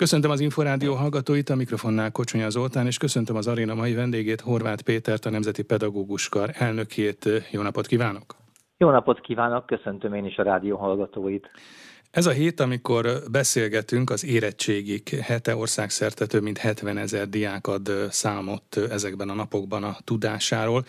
Köszöntöm az Inforádió hallgatóit, a mikrofonnál Kocsonya Zoltán, és köszöntöm az aréna mai vendégét, Horváth Pétert, a Nemzeti Pedagógus Kar elnökét. Jó napot kívánok! Jó napot kívánok, köszöntöm én is a rádió hallgatóit. Ez a hét, amikor beszélgetünk, az érettségik hete országszerte több mint 70 ezer diák ad számot ezekben a napokban a tudásáról.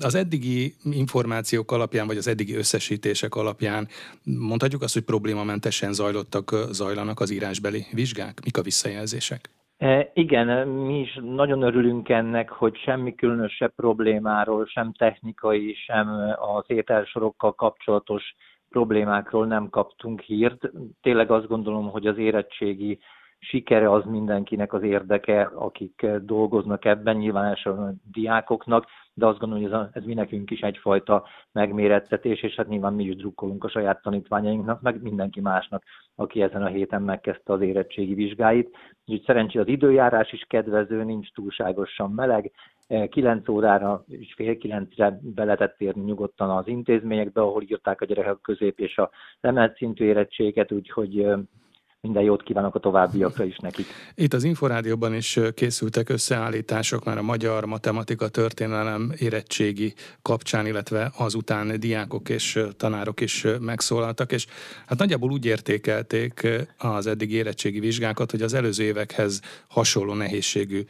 Az eddigi információk alapján, vagy az eddigi összesítések alapján mondhatjuk azt, hogy problémamentesen zajlottak, zajlanak az írásbeli vizsgák? Mik a visszajelzések? E, igen, mi is nagyon örülünk ennek, hogy semmi különösebb problémáról, sem technikai, sem az ételsorokkal kapcsolatos problémákról nem kaptunk hírt. Tényleg azt gondolom, hogy az érettségi sikere az mindenkinek az érdeke, akik dolgoznak ebben, nyilván elsősorban diákoknak, de azt gondolom, hogy ez, a, ez mi nekünk is egyfajta megmérettetés, és hát nyilván mi is drukkolunk a saját tanítványainknak, meg mindenki másnak, aki ezen a héten megkezdte az érettségi vizsgáit. Úgyhogy szerencsére az időjárás is kedvező, nincs túlságosan meleg, 9 órára és fél kilencre be lehetett érni nyugodtan az intézményekbe, ahol írták a gyerekek közép és a emelt szintű érettséget, úgyhogy minden jót kívánok a továbbiakra is nekik. Itt az Inforádióban is készültek összeállítások már a magyar matematika történelem érettségi kapcsán, illetve azután diákok és tanárok is megszólaltak, és hát nagyjából úgy értékelték az eddig érettségi vizsgákat, hogy az előző évekhez hasonló nehézségű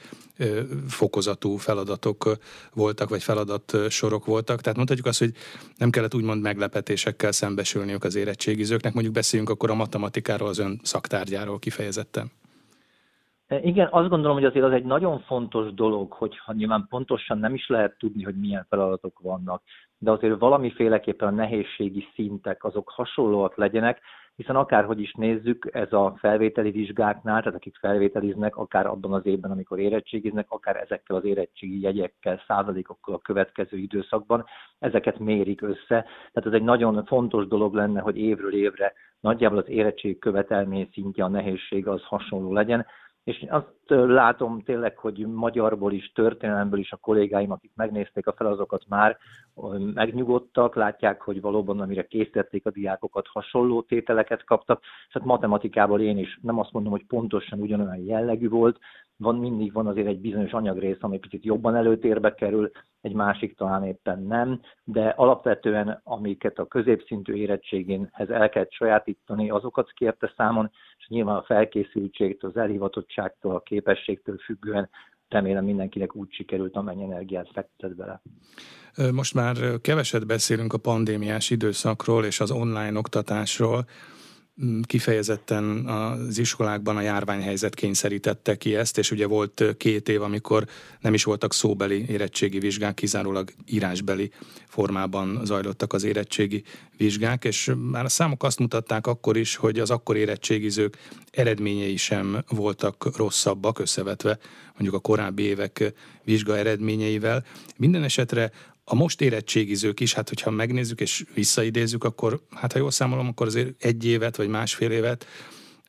fokozatú feladatok voltak, vagy feladat sorok voltak. Tehát mondhatjuk azt, hogy nem kellett úgymond meglepetésekkel szembesülniük az érettségizőknek. Mondjuk beszéljünk akkor a matematikáról, az ön szaktárgyáról kifejezetten. Igen, azt gondolom, hogy azért az egy nagyon fontos dolog, hogyha nyilván pontosan nem is lehet tudni, hogy milyen feladatok vannak, de azért valamiféleképpen a nehézségi szintek azok hasonlóak legyenek, hiszen akárhogy is nézzük, ez a felvételi vizsgáknál, tehát akik felvételiznek, akár abban az évben, amikor érettségiznek, akár ezekkel az érettségi jegyekkel, százalékokkal a következő időszakban, ezeket mérik össze. Tehát ez egy nagyon fontos dolog lenne, hogy évről évre nagyjából az érettség követelmény szintje, a nehézség az hasonló legyen, és azt látom tényleg, hogy magyarból is, történelemből is a kollégáim, akik megnézték a feladatokat már, megnyugodtak, látják, hogy valóban amire készítették a diákokat, hasonló tételeket kaptak, és hát matematikából én is nem azt mondom, hogy pontosan ugyanolyan jellegű volt, van mindig van azért egy bizonyos anyagrész, ami picit jobban előtérbe kerül, egy másik talán éppen nem, de alapvetően amiket a középszintű érettségénhez el kell sajátítani, azokat kérte számon, és nyilván a felkészültségtől, az elhivatottságtól, a képességtől függően remélem mindenkinek úgy sikerült, amennyi energiát fektetett bele. Most már keveset beszélünk a pandémiás időszakról és az online oktatásról. Mm, kifejezetten az iskolákban a járványhelyzet kényszerítette ki ezt, és ugye volt két év, amikor nem is voltak szóbeli érettségi vizsgák, kizárólag írásbeli formában zajlottak az érettségi vizsgák, és már a számok azt mutatták akkor is, hogy az akkor érettségizők eredményei sem voltak rosszabbak, összevetve mondjuk a korábbi évek vizsga eredményeivel. Minden esetre a most érettségizők is, hát hogyha megnézzük és visszaidézzük, akkor hát ha jól számolom, akkor azért egy évet vagy másfél évet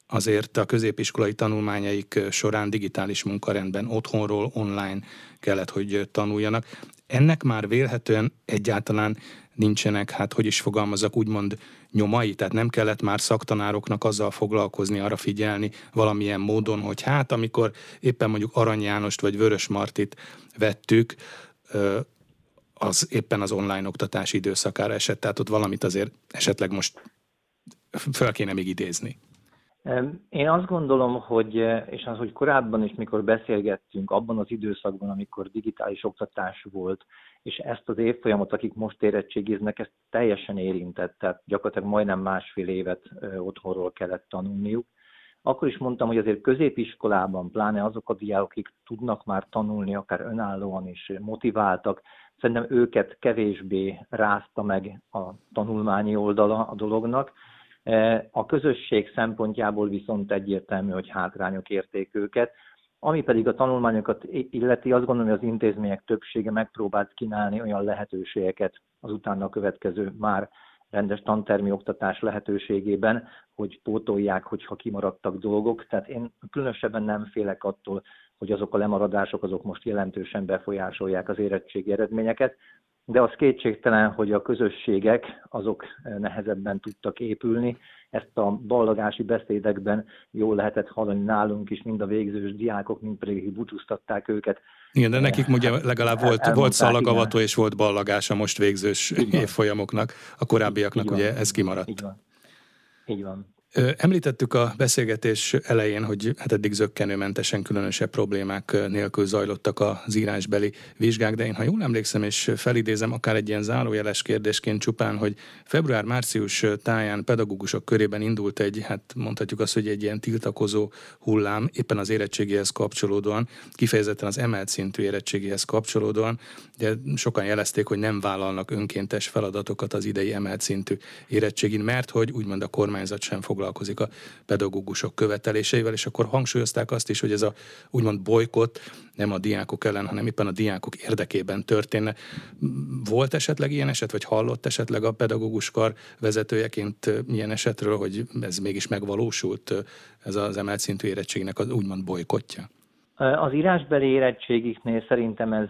azért a középiskolai tanulmányaik során digitális munkarendben otthonról online kellett, hogy tanuljanak. Ennek már vélhetően egyáltalán nincsenek, hát hogy is fogalmazok, úgymond nyomai, tehát nem kellett már szaktanároknak azzal foglalkozni, arra figyelni valamilyen módon, hogy hát amikor éppen mondjuk Arany Jánost vagy Vörös Martit vettük, az éppen az online oktatás időszakára esett, tehát ott valamit azért esetleg most fel kéne még idézni. Én azt gondolom, hogy, és az, hogy korábban is, mikor beszélgettünk, abban az időszakban, amikor digitális oktatás volt, és ezt az évfolyamot, akik most érettségiznek, ezt teljesen érintett, tehát gyakorlatilag majdnem másfél évet otthonról kellett tanulniuk. Akkor is mondtam, hogy azért középiskolában, pláne azok a diákok, akik tudnak már tanulni, akár önállóan is motiváltak, Szerintem őket kevésbé rázta meg a tanulmányi oldala a dolognak. E, a közösség szempontjából viszont egyértelmű, hogy hátrányok érték őket. Ami pedig a tanulmányokat illeti, azt gondolom, hogy az intézmények többsége megpróbált kínálni olyan lehetőségeket az utána következő már rendes tantermi oktatás lehetőségében, hogy pótolják, hogyha kimaradtak dolgok. Tehát én különösebben nem félek attól, hogy azok a lemaradások azok most jelentősen befolyásolják az érettségi eredményeket. de az kétségtelen, hogy a közösségek azok nehezebben tudtak épülni. Ezt a ballagási beszédekben jól lehetett hallani nálunk is, mind a végzős diákok, mind pedig búcsúztatták őket. Igen, de nekik ugye legalább volt, volt szalagavató és volt ballagás a most végzős évfolyamoknak, a korábbiaknak ugye ez kimaradt. Így van. Így van. Említettük a beszélgetés elején, hogy hát eddig zöggenőmentesen különösebb problémák nélkül zajlottak az írásbeli vizsgák, de én ha jól emlékszem és felidézem, akár egy ilyen zárójeles kérdésként csupán, hogy február-március táján pedagógusok körében indult egy, hát mondhatjuk azt, hogy egy ilyen tiltakozó hullám, éppen az érettségéhez kapcsolódóan, kifejezetten az emelt szintű érettségéhez kapcsolódóan, de sokan jelezték, hogy nem vállalnak önkéntes feladatokat az idei emelt szintű érettségin, mert hogy úgymond a kormányzat sem fog foglalkozik a pedagógusok követeléseivel, és akkor hangsúlyozták azt is, hogy ez a úgymond bolykott nem a diákok ellen, hanem éppen a diákok érdekében történne. Volt esetleg ilyen eset, vagy hallott esetleg a pedagóguskar vezetőjeként ilyen esetről, hogy ez mégis megvalósult, ez az emelt szintű érettségnek az úgymond bolykottja? Az írásbeli érettségiknél szerintem ez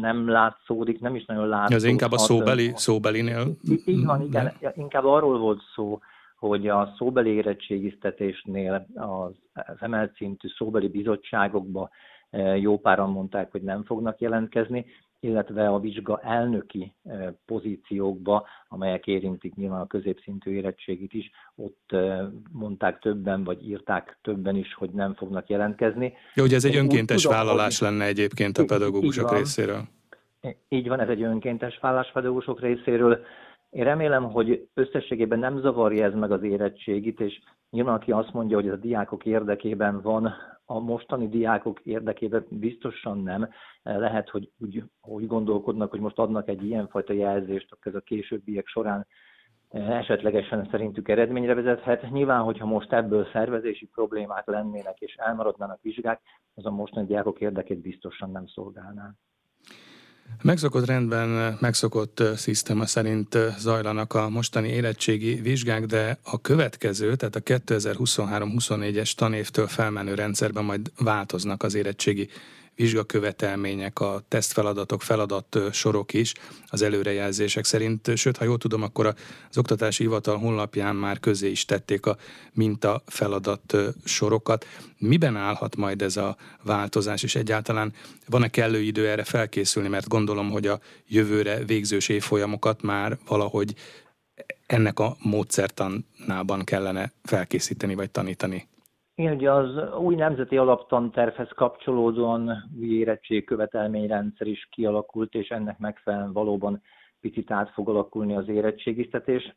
nem látszódik, nem is nagyon látszódik. Ez inkább a szóbeli, szóbelinél? Így van, igen. Inkább arról volt szó, hogy a szóbeli érettségiztetésnél az, az emelt szintű szóbeli bizottságokba e, jó páran mondták, hogy nem fognak jelentkezni, illetve a vizsga elnöki e, pozíciókba, amelyek érintik nyilván a középszintű érettségit is, ott e, mondták többen, vagy írták többen is, hogy nem fognak jelentkezni. Jó, ugye ez egy önkéntes tudom, vállalás hogy... lenne egyébként a pedagógusok részéről. Így van, ez egy önkéntes vállás pedagógusok részéről. Én remélem, hogy összességében nem zavarja ez meg az érettségit, és nyilván aki azt mondja, hogy ez a diákok érdekében van, a mostani diákok érdekében biztosan nem. Lehet, hogy úgy, úgy gondolkodnak, hogy most adnak egy ilyenfajta jelzést, akkor ez a későbbiek során esetlegesen szerintük eredményre vezethet. Nyilván, hogyha most ebből szervezési problémák lennének és elmaradnának vizsgák, az a mostani diákok érdekét biztosan nem szolgálná. Megszokott rendben, megszokott szisztéma szerint zajlanak a mostani érettségi vizsgák, de a következő, tehát a 2023-24-es tanévtől felmenő rendszerben majd változnak az érettségi vizsgakövetelmények, a tesztfeladatok, feladat sorok is az előrejelzések szerint. Sőt, ha jól tudom, akkor az Oktatási Hivatal honlapján már közé is tették a minta feladat sorokat. Miben állhat majd ez a változás, és egyáltalán van-e kellő idő erre felkészülni, mert gondolom, hogy a jövőre végzős évfolyamokat már valahogy ennek a módszertanában kellene felkészíteni vagy tanítani. Igen, ugye az új nemzeti alaptantervhez kapcsolódóan új érettség követelményrendszer is kialakult, és ennek megfelelően valóban picit át fog alakulni az érettségiztetés.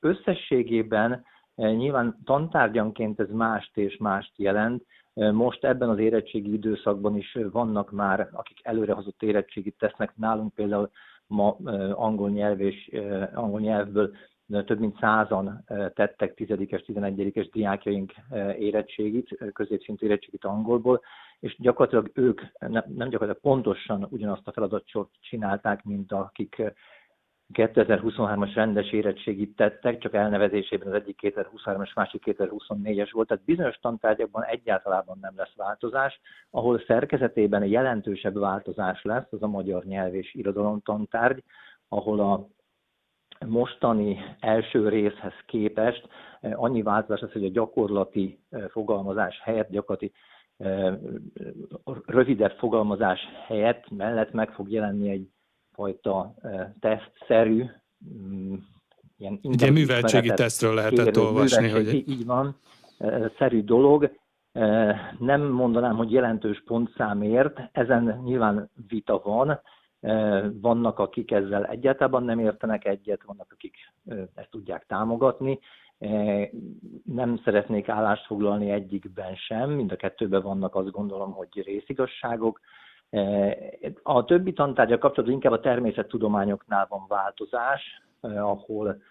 Összességében nyilván tantárgyanként ez mást és mást jelent. Most ebben az érettségi időszakban is vannak már, akik előrehozott érettségit tesznek. Nálunk például ma angol nyelv és angol nyelvből több mint százan tettek 10-es, 11-es diákjaink érettségit, középszintű érettségit angolból, és gyakorlatilag ők nem, gyakorlatilag pontosan ugyanazt a feladatsort csinálták, mint akik 2023-as rendes érettségit tettek, csak elnevezésében az egyik 2023-as, másik 2024-es volt, tehát bizonyos tantárgyakban egyáltalán nem lesz változás, ahol szerkezetében jelentősebb változás lesz, az a magyar nyelv és irodalom tantárgy, ahol a mostani első részhez képest eh, annyi változás lesz, hogy a gyakorlati eh, fogalmazás helyett, gyakorlati eh, rövidebb fogalmazás helyett mellett meg fog jelenni egy fajta tesztszerű, mm, ilyen Ugye műveltségi tesztről lehetett kérő, olvasni. Hogy... Így van, szerű dolog. Nem mondanám, hogy jelentős pontszámért, ezen nyilván vita van, vannak, akik ezzel egyáltalán nem értenek egyet, vannak, akik ezt tudják támogatni. Nem szeretnék állást foglalni egyikben sem, mind a kettőben vannak azt gondolom, hogy részigasságok. A többi tantárgya kapcsolatban inkább a természettudományoknál van változás, ahol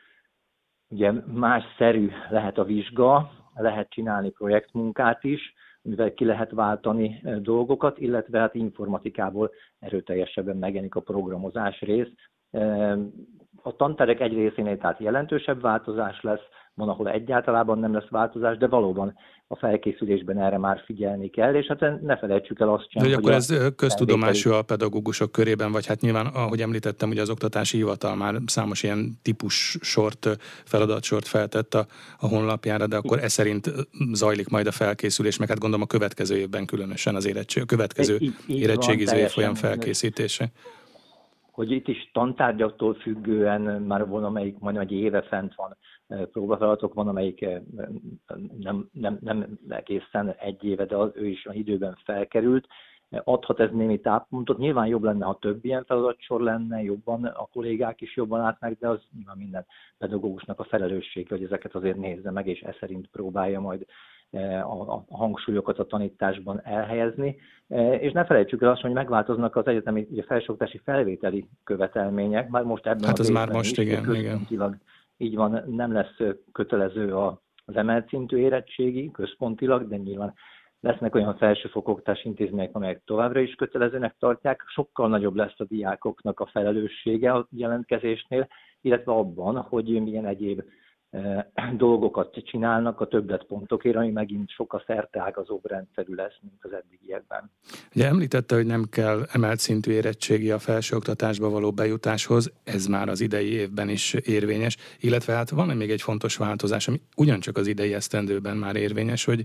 ugye más szerű lehet a vizsga, lehet csinálni projektmunkát is, mivel ki lehet váltani eh, dolgokat, illetve hát informatikából erőteljesebben megjelenik a programozás rész. A tanterek egy részénél tehát jelentősebb változás lesz, van, ahol egyáltalában nem lesz változás, de valóban a felkészülésben erre már figyelni kell, és hát ne felejtsük el azt sem, de hogy akkor ez köztudomású a pedagógusok körében, vagy hát nyilván, ahogy említettem, hogy az oktatási hivatal már számos ilyen típus sort, feladatsort feltett a, a honlapjára, de akkor ez szerint zajlik majd a felkészülés, meg hát gondolom a következő évben különösen az érettség, a következő így, így érettségiző évfolyam felkészítése hogy itt is tantárgyaktól függően már van, amelyik majdnem egy éve fent van, próbafeladatok van, amelyik nem, nem, nem egészen egy éve, de az, ő is a időben felkerült. Adhat ez némi táppontot. Nyilván jobb lenne, ha több ilyen feladatsor lenne, jobban a kollégák is jobban látnák, de az nyilván minden pedagógusnak a felelősség, hogy ezeket azért nézze meg, és e szerint próbálja majd a, a hangsúlyokat a tanításban elhelyezni. És ne felejtsük el azt, hogy megváltoznak az egyetemi ugye, felsőoktatási felvételi követelmények, már most ebben hát az már most, is, igen, igen. Így van, nem lesz kötelező az emelt szintű érettségi központilag, de nyilván lesznek olyan felsőfokoktatási intézmények, amelyek továbbra is kötelezőnek tartják, sokkal nagyobb lesz a diákoknak a felelőssége a jelentkezésnél, illetve abban, hogy milyen egyéb dolgokat csinálnak a többletpontokért, ami megint sokkal szerteágazóbb rendszerű lesz, mint az eddigiekben. Ugye említette, hogy nem kell emelt szintű érettségi a felsőoktatásba való bejutáshoz, ez már az idei évben is érvényes, illetve hát van még egy fontos változás, ami ugyancsak az idei esztendőben már érvényes, hogy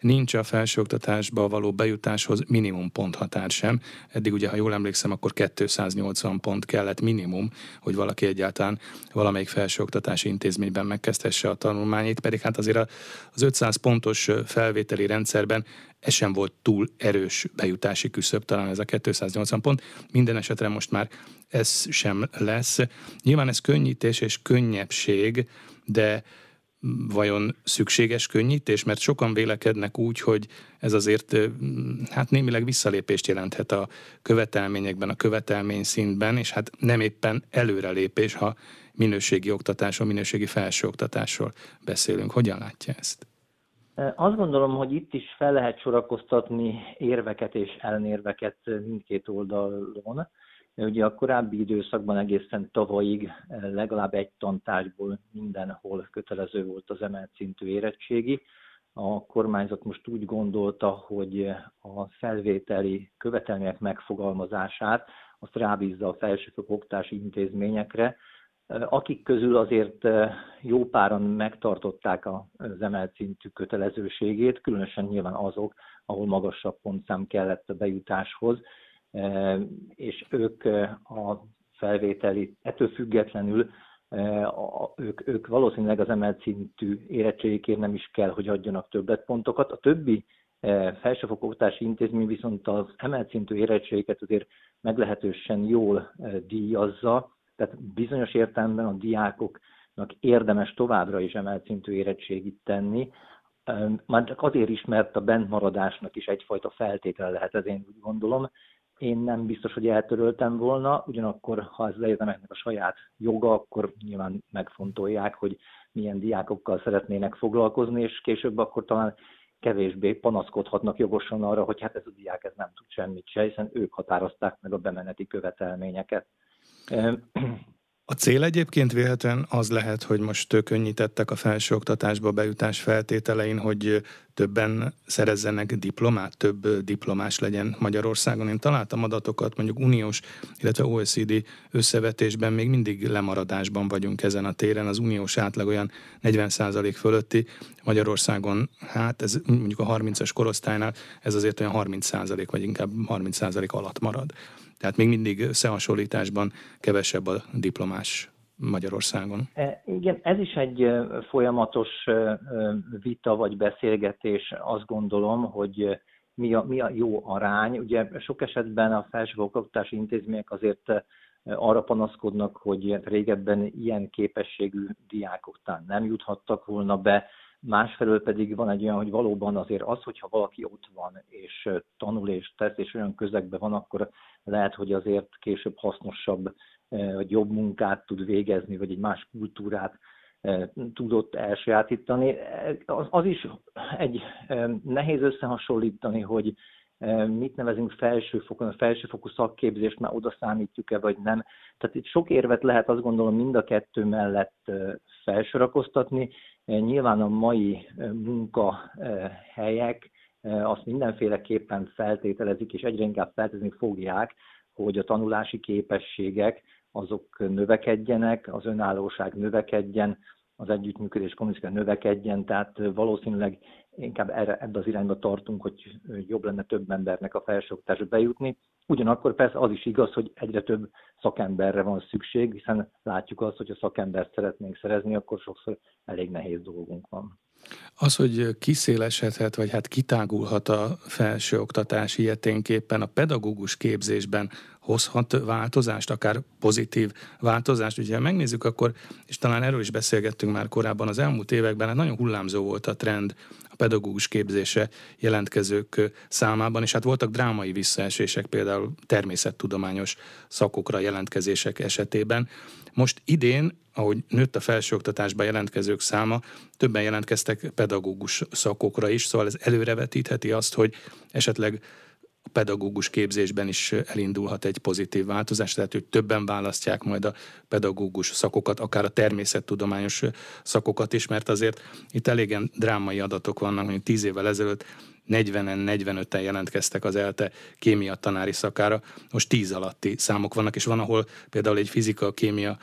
nincs a felsőoktatásba való bejutáshoz minimum ponthatár sem. Eddig ugye, ha jól emlékszem, akkor 280 pont kellett minimum, hogy valaki egyáltalán valamelyik felsőoktatási intézményben megkezdhesse a tanulmányait, pedig hát azért az 500 pontos felvételi rendszerben ez sem volt túl erős bejutási küszöb, talán ez a 280 pont. Minden esetre most már ez sem lesz. Nyilván ez könnyítés és könnyebbség, de vajon szükséges könnyítés? Mert sokan vélekednek úgy, hogy ez azért hát némileg visszalépést jelenthet a követelményekben, a követelmény szintben, és hát nem éppen előrelépés, ha minőségi oktatásról, minőségi felsőoktatásról beszélünk. Hogyan látja ezt? Azt gondolom, hogy itt is fel lehet sorakoztatni érveket és ellenérveket mindkét oldalon. Ugye a korábbi időszakban egészen tavalyig legalább egy tantárgyból mindenhol kötelező volt az emelt szintű érettségi. A kormányzat most úgy gondolta, hogy a felvételi követelmények megfogalmazását azt rábízza a felsőfokú oktatási intézményekre, akik közül azért jó páran megtartották az emelt szintű kötelezőségét, különösen nyilván azok, ahol magasabb pontszám kellett a bejutáshoz, és ők a felvételi, ettől függetlenül ők, ők valószínűleg az emelt szintű érettségikért nem is kell, hogy adjanak többletpontokat. A többi felsőfokú oktatási intézmény viszont az emelt szintű érettségiket azért meglehetősen jól díjazza, tehát bizonyos értelemben a diákoknak érdemes továbbra is emelt szintű érettségit tenni, már csak azért is, mert a bentmaradásnak is egyfajta feltétele lehet, ez én úgy gondolom, én nem biztos, hogy eltöröltem volna, ugyanakkor, ha ez az egyetemeknek a saját joga, akkor nyilván megfontolják, hogy milyen diákokkal szeretnének foglalkozni, és később akkor talán kevésbé panaszkodhatnak jogosan arra, hogy hát ez a diák ez nem tud semmit se, hiszen ők határozták meg a bemeneti követelményeket. A cél egyébként véletlen az lehet, hogy most könnyítettek a felsőoktatásba bejutás feltételein, hogy többen szerezzenek diplomát, több diplomás legyen Magyarországon. Én találtam adatokat, mondjuk uniós, illetve OECD összevetésben még mindig lemaradásban vagyunk ezen a téren. Az uniós átlag olyan 40% fölötti, Magyarországon, hát ez mondjuk a 30-as korosztálynál, ez azért olyan 30% vagy inkább 30% alatt marad. Tehát még mindig összehasonlításban kevesebb a diplomás Magyarországon. E, igen, ez is egy folyamatos vita vagy beszélgetés, azt gondolom, hogy mi a, mi a jó arány. Ugye sok esetben a felsőoktatási intézmények azért arra panaszkodnak, hogy régebben ilyen képességű diákok nem juthattak volna be, másfelől pedig van egy olyan, hogy valóban azért az, hogyha valaki ott van, és tanul és tesz, és olyan közegben van, akkor lehet, hogy azért később hasznosabb, vagy jobb munkát tud végezni, vagy egy más kultúrát tudott elsajátítani. Az, az is egy nehéz összehasonlítani, hogy mit nevezünk felsőfokon, a felsőfokú szakképzést már oda számítjuk-e, vagy nem. Tehát itt sok érvet lehet azt gondolom mind a kettő mellett felsorakoztatni. Nyilván a mai munkahelyek azt mindenféleképpen feltételezik, és egyre inkább feltételezni fogják, hogy a tanulási képességek azok növekedjenek, az önállóság növekedjen, az együttműködés kommunikáció növekedjen, tehát valószínűleg inkább erre, ebbe az irányba tartunk, hogy jobb lenne több embernek a felsőoktatásba bejutni. Ugyanakkor persze az is igaz, hogy egyre több szakemberre van szükség, hiszen látjuk azt, hogy a szakembert szeretnénk szerezni, akkor sokszor elég nehéz dolgunk van. Az, hogy kiszélesedhet, vagy hát kitágulhat a felsőoktatás ilyeténképpen a pedagógus képzésben hozhat változást, akár pozitív változást. Ugye megnézzük, akkor, és talán erről is beszélgettünk már korábban, az elmúlt években hát nagyon hullámzó volt a trend a pedagógus képzése jelentkezők számában, és hát voltak drámai visszaesések például természettudományos szakokra jelentkezések esetében. Most idén, ahogy nőtt a felsőoktatásba jelentkezők száma, többen jelentkeztek pedagógus szakokra is, szóval ez előrevetítheti azt, hogy esetleg a pedagógus képzésben is elindulhat egy pozitív változás, tehát hogy többen választják majd a pedagógus szakokat, akár a természettudományos szakokat is, mert azért itt elégen drámai adatok vannak, hogy 10 évvel ezelőtt 40-en, 45-en jelentkeztek az ELTE kémia tanári szakára, most 10 alatti számok vannak, és van, ahol például egy fizika-kémia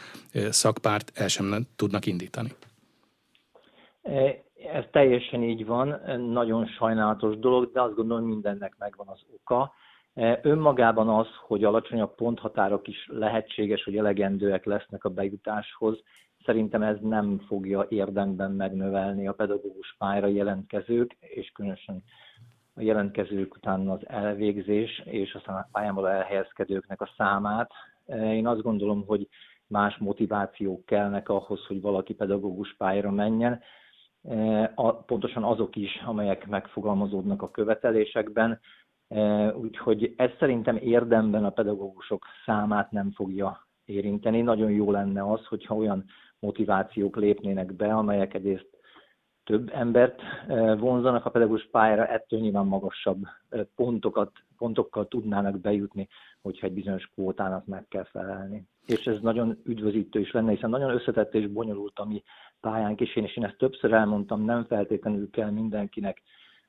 szakpárt el sem tudnak indítani. E, ez teljesen így van, nagyon sajnálatos dolog, de azt gondolom mindennek megvan az oka. E, önmagában az, hogy alacsonyabb ponthatárok is lehetséges, hogy elegendőek lesznek a bejutáshoz, szerintem ez nem fogja érdemben megnövelni a pedagógus pályára jelentkezők, és különösen a jelentkezők után az elvégzés, és aztán a pályámból elhelyezkedőknek a számát. Én azt gondolom, hogy más motivációk kellnek ahhoz, hogy valaki pedagógus pályára menjen pontosan azok is, amelyek megfogalmazódnak a követelésekben. Úgyhogy ez szerintem érdemben a pedagógusok számát nem fogja érinteni. Nagyon jó lenne az, hogyha olyan motivációk lépnének be, amelyek egyrészt több embert vonzanak a pedagógus pályára, ettől nyilván magasabb pontokat, pontokkal tudnának bejutni, hogyha egy bizonyos kvótának meg kell felelni. És ez nagyon üdvözítő is lenne, hiszen nagyon összetett és bonyolult a mi pályánk is, én, és én ezt többször elmondtam, nem feltétlenül kell mindenkinek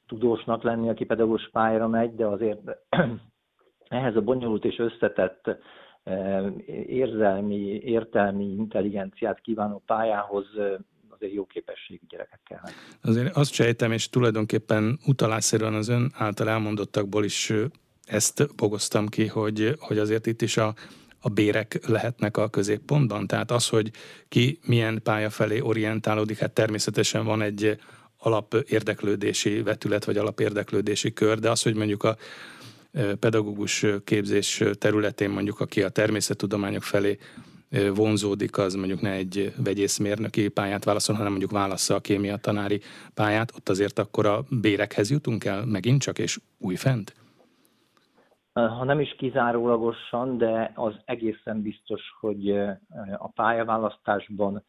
tudósnak lenni, aki pedagógus pályára megy, de azért ehhez a bonyolult és összetett érzelmi, értelmi intelligenciát kívánó pályához azért jó képességű gyerekek kellene. Azért azt sejtem, és tulajdonképpen utalásszerűen az ön által elmondottakból is ezt bogoztam ki, hogy, hogy azért itt is a, a bérek lehetnek a középpontban. Tehát az, hogy ki milyen pálya felé orientálódik, hát természetesen van egy alap érdeklődési vetület, vagy alapérdeklődési kör, de az, hogy mondjuk a pedagógus képzés területén mondjuk, aki a természettudományok felé vonzódik, az mondjuk ne egy vegyészmérnöki pályát válaszol, hanem mondjuk válassza a kémia tanári pályát, ott azért akkor a bérekhez jutunk el megint csak, és újfent? Ha nem is kizárólagosan, de az egészen biztos, hogy a pályaválasztásban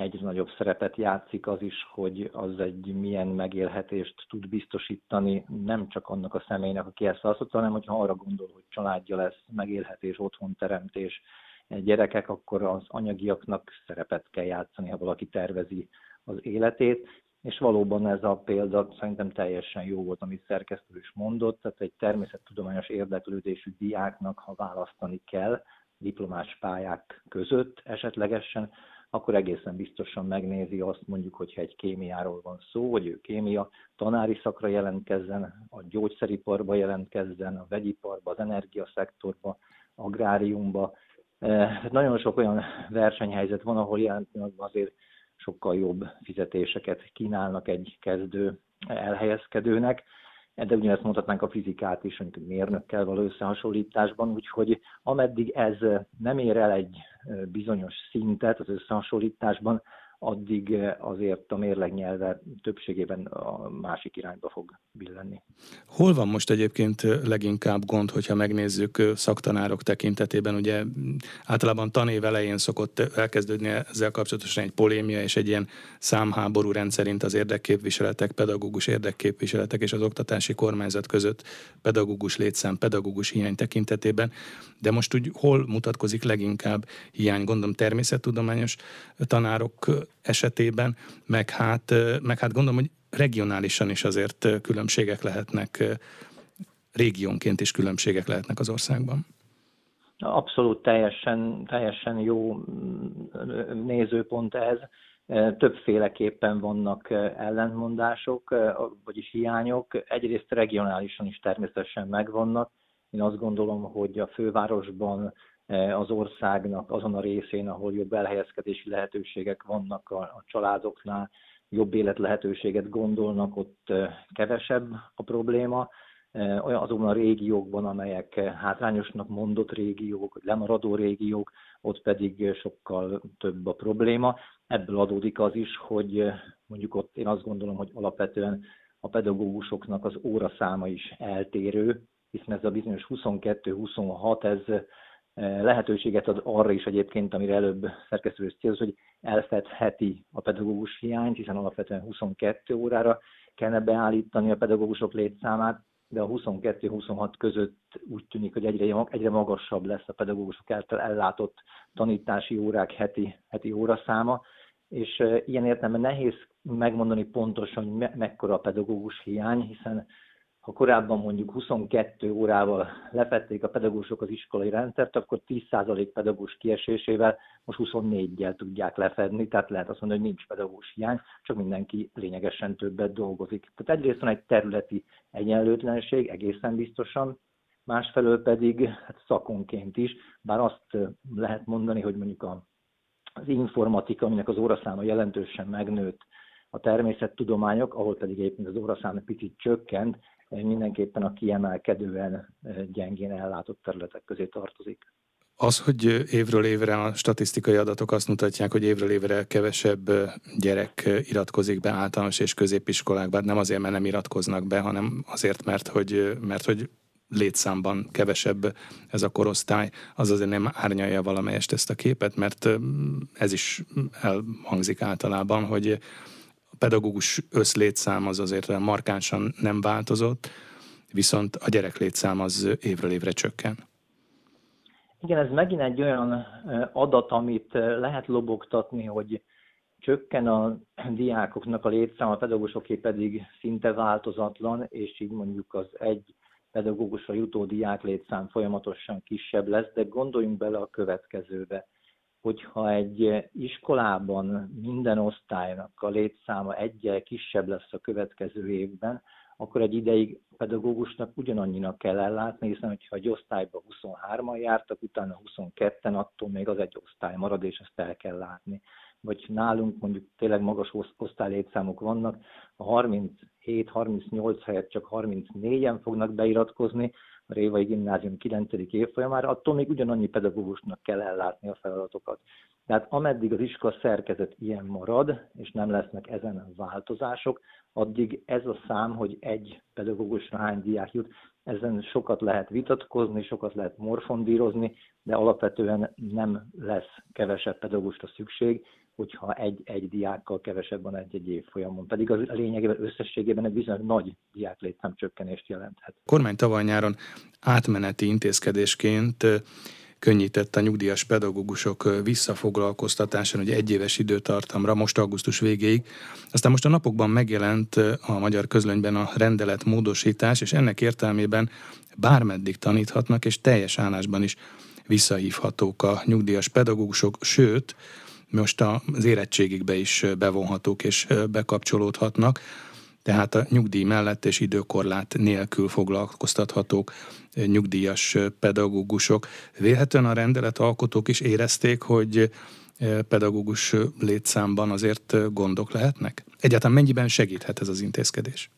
egyre nagyobb szerepet játszik az is, hogy az egy milyen megélhetést tud biztosítani nem csak annak a személynek, aki ezt választotta, hanem hogyha arra gondol, hogy családja lesz, megélhetés, otthonteremtés, gyerekek, akkor az anyagiaknak szerepet kell játszani, ha valaki tervezi az életét, és valóban ez a példa szerintem teljesen jó volt, amit szerkesztő is mondott, tehát egy természettudományos érdeklődésű diáknak, ha választani kell diplomás pályák között esetlegesen, akkor egészen biztosan megnézi azt mondjuk, hogyha egy kémiáról van szó, hogy ő kémia tanári szakra jelentkezzen, a gyógyszeriparba jelentkezzen, a vegyiparba, az energiaszektorba, agráriumba, Hát nagyon sok olyan versenyhelyzet van, ahol jelen pillanatban azért sokkal jobb fizetéseket kínálnak egy kezdő elhelyezkedőnek, de ugyanezt mondhatnánk a fizikát is, mint mérnökkel való összehasonlításban, úgyhogy ameddig ez nem ér el egy bizonyos szintet az összehasonlításban, addig azért a mérleg nyelve többségében a másik irányba fog billenni. Hol van most egyébként leginkább gond, hogyha megnézzük szaktanárok tekintetében? Ugye általában tanév elején szokott elkezdődni ezzel kapcsolatosan egy polémia és egy ilyen számháború rendszerint az érdekképviseletek, pedagógus érdekképviseletek és az oktatási kormányzat között pedagógus létszám, pedagógus hiány tekintetében. De most úgy hol mutatkozik leginkább hiány, gondolom természettudományos tanárok esetében, meg hát, meg hát gondolom, hogy regionálisan is azért különbségek lehetnek, régiónként is különbségek lehetnek az országban. Abszolút teljesen, teljesen jó mm, nézőpont ez. Többféleképpen vannak ellentmondások, vagyis hiányok. Egyrészt regionálisan is természetesen megvannak. Én azt gondolom, hogy a fővárosban az országnak azon a részén, ahol jobb elhelyezkedési lehetőségek vannak a, családoknál, jobb életlehetőséget gondolnak, ott kevesebb a probléma. Olyan azokban a régiókban, amelyek hátrányosnak mondott régiók, lemaradó régiók, ott pedig sokkal több a probléma. Ebből adódik az is, hogy mondjuk ott én azt gondolom, hogy alapvetően a pedagógusoknak az óraszáma is eltérő, hiszen ez a bizonyos 22-26, ez lehetőséget ad arra is egyébként, amire előbb szerkesztő célz, hogy elfedheti a pedagógus hiányt, hiszen alapvetően 22 órára kellene beállítani a pedagógusok létszámát, de a 22-26 között úgy tűnik, hogy egyre, egyre magasabb lesz a pedagógusok által ellátott tanítási órák heti, heti óraszáma, és ilyen értelemben nehéz megmondani pontosan, hogy me- mekkora a pedagógus hiány, hiszen ha korábban mondjuk 22 órával lefették a pedagógusok az iskolai rendszert, akkor 10% pedagógus kiesésével most 24-jel tudják lefedni, tehát lehet azt mondani, hogy nincs pedagógus hiány, csak mindenki lényegesen többet dolgozik. Tehát egyrészt van egy területi egyenlőtlenség, egészen biztosan, másfelől pedig hát szakonként is, bár azt lehet mondani, hogy mondjuk a, az informatika, aminek az óraszáma jelentősen megnőtt, a természettudományok, ahol pedig egyébként az óraszám picit csökkent, mindenképpen a kiemelkedően gyengén ellátott területek közé tartozik. Az, hogy évről évre a statisztikai adatok azt mutatják, hogy évről évre kevesebb gyerek iratkozik be általános és középiskolákban, nem azért, mert nem iratkoznak be, hanem azért, mert hogy, mert hogy létszámban kevesebb ez a korosztály, az azért nem árnyalja valamelyest ezt a képet, mert ez is elhangzik általában, hogy pedagógus összlétszám az azért markánsan nem változott, viszont a gyerek létszám az évről évre csökken. Igen, ez megint egy olyan adat, amit lehet lobogtatni, hogy csökken a diákoknak a létszám, a pedagógusoké pedig szinte változatlan, és így mondjuk az egy pedagógusra jutó diák létszám folyamatosan kisebb lesz, de gondoljunk bele a következőbe hogyha egy iskolában minden osztálynak a létszáma egyel kisebb lesz a következő évben, akkor egy ideig pedagógusnak ugyanannyinak kell ellátni, hiszen hogyha egy osztályban 23-an jártak, utána 22-en, attól még az egy osztály marad, és ezt el kell látni. Vagy nálunk mondjuk tényleg magas osztálylétszámok vannak, a 37-38 helyett csak 34-en fognak beiratkozni, Révai Gimnázium 9. évfolyamára, attól még ugyanannyi pedagógusnak kell ellátni a feladatokat. Tehát ameddig az iskola szerkezet ilyen marad, és nem lesznek ezen változások, addig ez a szám, hogy egy pedagógusra hány diák jut, ezen sokat lehet vitatkozni, sokat lehet morfondírozni, de alapvetően nem lesz kevesebb pedagógusra szükség, hogyha egy-egy diákkal kevesebb van egy-egy évfolyamon. Pedig az a lényegében összességében egy bizonyos nagy diáklétszám csökkenést jelenthet. A kormány tavaly nyáron átmeneti intézkedésként könnyített a nyugdíjas pedagógusok visszafoglalkoztatásán, ugye egyéves időtartamra, most augusztus végéig. Aztán most a napokban megjelent a magyar közlönyben a rendelet módosítás, és ennek értelmében bármeddig taníthatnak, és teljes állásban is visszahívhatók a nyugdíjas pedagógusok, sőt, most az érettségikbe is bevonhatók és bekapcsolódhatnak, tehát a nyugdíj mellett és időkorlát nélkül foglalkoztathatók nyugdíjas pedagógusok. Vélhetően a rendelet alkotók is érezték, hogy pedagógus létszámban azért gondok lehetnek? Egyáltalán mennyiben segíthet ez az intézkedés?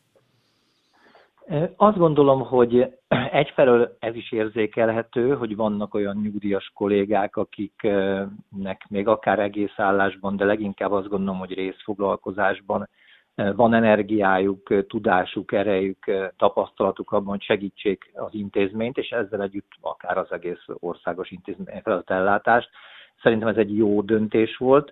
Azt gondolom, hogy egyfelől ez is érzékelhető, hogy vannak olyan nyugdíjas kollégák, akiknek még akár egész állásban, de leginkább azt gondolom, hogy részfoglalkozásban van energiájuk, tudásuk, erejük, tapasztalatuk abban, hogy segítsék az intézményt, és ezzel együtt akár az egész országos intézmény feladatellátást. Szerintem ez egy jó döntés volt.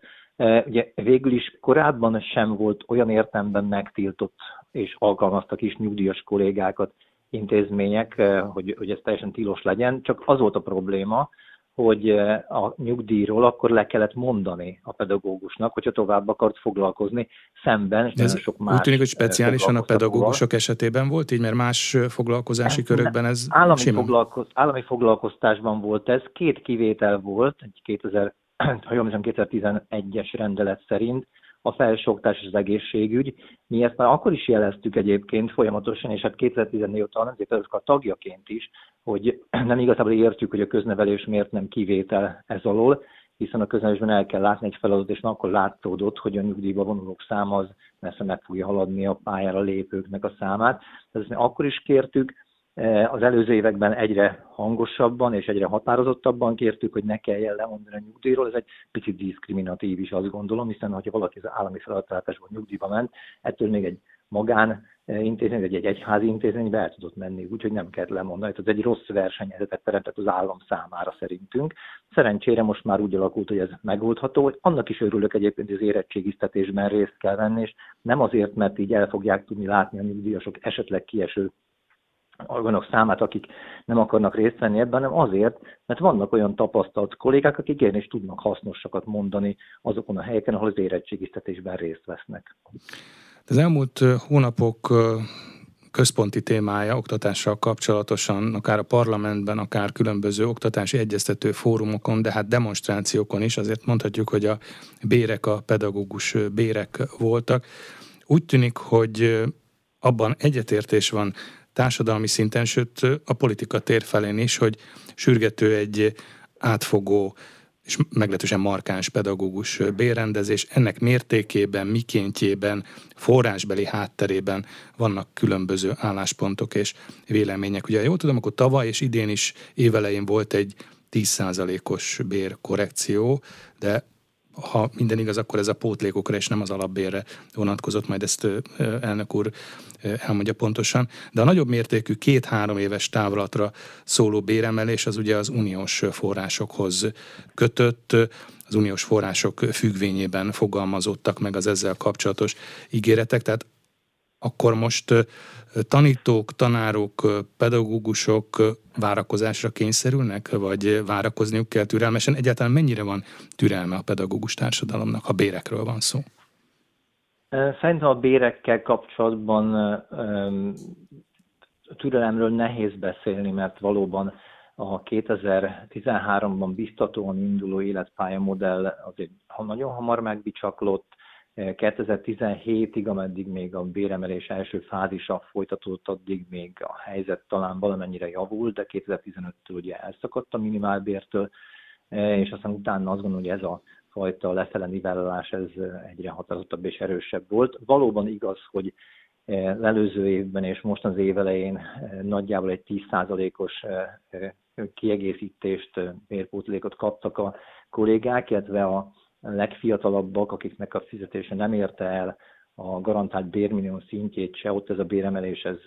Ugye végül is korábban sem volt olyan értelemben megtiltott és alkalmaztak is nyugdíjas kollégákat intézmények, hogy, hogy ez teljesen tilos legyen, csak az volt a probléma, hogy a nyugdíjról akkor le kellett mondani a pedagógusnak, hogyha tovább akart foglalkozni szemben. És ez sok más úgy tűnik, hogy speciálisan a pedagógusok esetében volt így, mert más foglalkozási körökben ez állami, foglalkoz, állami foglalkoztásban volt ez, két kivétel volt, egy 2000, ha jól 2011-es rendelet szerint, a felsőoktatás és az egészségügy. Mi ezt már akkor is jeleztük egyébként folyamatosan, és hát 2014 óta a Nemzeti a tagjaként is, hogy nem igazából értjük, hogy a köznevelés miért nem kivétel ez alól, hiszen a köznevelésben el kell látni egy feladatot, és akkor látszódott, hogy a nyugdíjba vonulók száma az messze meg fogja haladni a pályára lépőknek a számát. Ezt mi akkor is kértük, az előző években egyre hangosabban és egyre határozottabban kértük, hogy ne kelljen lemondani a nyugdíjról. Ez egy picit diszkriminatív is, azt gondolom, hiszen ha valaki az állami feladatlátásból nyugdíjba ment, ettől még egy magán eh, intézmény, vagy egy egyházi intézménybe el tudott menni, úgyhogy nem kellett lemondani. Ez egy rossz versenyhelyzetet teremtett az állam számára szerintünk. Szerencsére most már úgy alakult, hogy ez megoldható, annak is örülök egyébként, hogy az érettségiztetésben részt kell venni, és nem azért, mert így el fogják tudni látni a nyugdíjasok esetleg kieső olyanok számát, akik nem akarnak részt venni ebben, hanem azért, mert vannak olyan tapasztalt kollégák, akik is tudnak hasznosakat mondani azokon a helyeken, ahol az érettségiztetésben részt vesznek. Az elmúlt hónapok központi témája oktatással kapcsolatosan, akár a parlamentben, akár különböző oktatási egyeztető fórumokon, de hát demonstrációkon is, azért mondhatjuk, hogy a bérek, a pedagógus bérek voltak. Úgy tűnik, hogy abban egyetértés van társadalmi szinten, sőt a politika tér felén is, hogy sürgető egy átfogó és meglehetősen markáns pedagógus bérrendezés. Ennek mértékében, mikéntjében, forrásbeli hátterében vannak különböző álláspontok és vélemények. Ugye jól tudom, akkor tavaly és idén is évelején volt egy 10%-os bérkorrekció, de ha minden igaz, akkor ez a pótlékokra és nem az alapbérre vonatkozott, majd ezt elnök úr elmondja pontosan. De a nagyobb mértékű két-három éves távlatra szóló béremelés az ugye az uniós forrásokhoz kötött, az uniós források függvényében fogalmazottak meg az ezzel kapcsolatos ígéretek, tehát akkor most tanítók, tanárok, pedagógusok várakozásra kényszerülnek, vagy várakozniuk kell türelmesen? Egyáltalán mennyire van türelme a pedagógus társadalomnak, ha bérekről van szó? Szerintem a bérekkel kapcsolatban türelemről nehéz beszélni, mert valóban a 2013-ban biztatóan induló életpályamodell azért nagyon hamar megbicsaklott, 2017-ig, ameddig még a béremelés első fázisa folytatódott, addig még a helyzet talán valamennyire javult, de 2015-től ugye elszakadt a minimálbértől, és aztán utána azt gondolom, hogy ez a fajta lefele nivellálás ez egyre határozottabb és erősebb volt. Valóban igaz, hogy előző évben és most az év elején nagyjából egy 10%-os kiegészítést, mérpótlékot kaptak a kollégák, illetve a legfiatalabbak, akiknek a fizetése nem érte el a garantált bérminimum szintjét se, ott ez a béremelés ez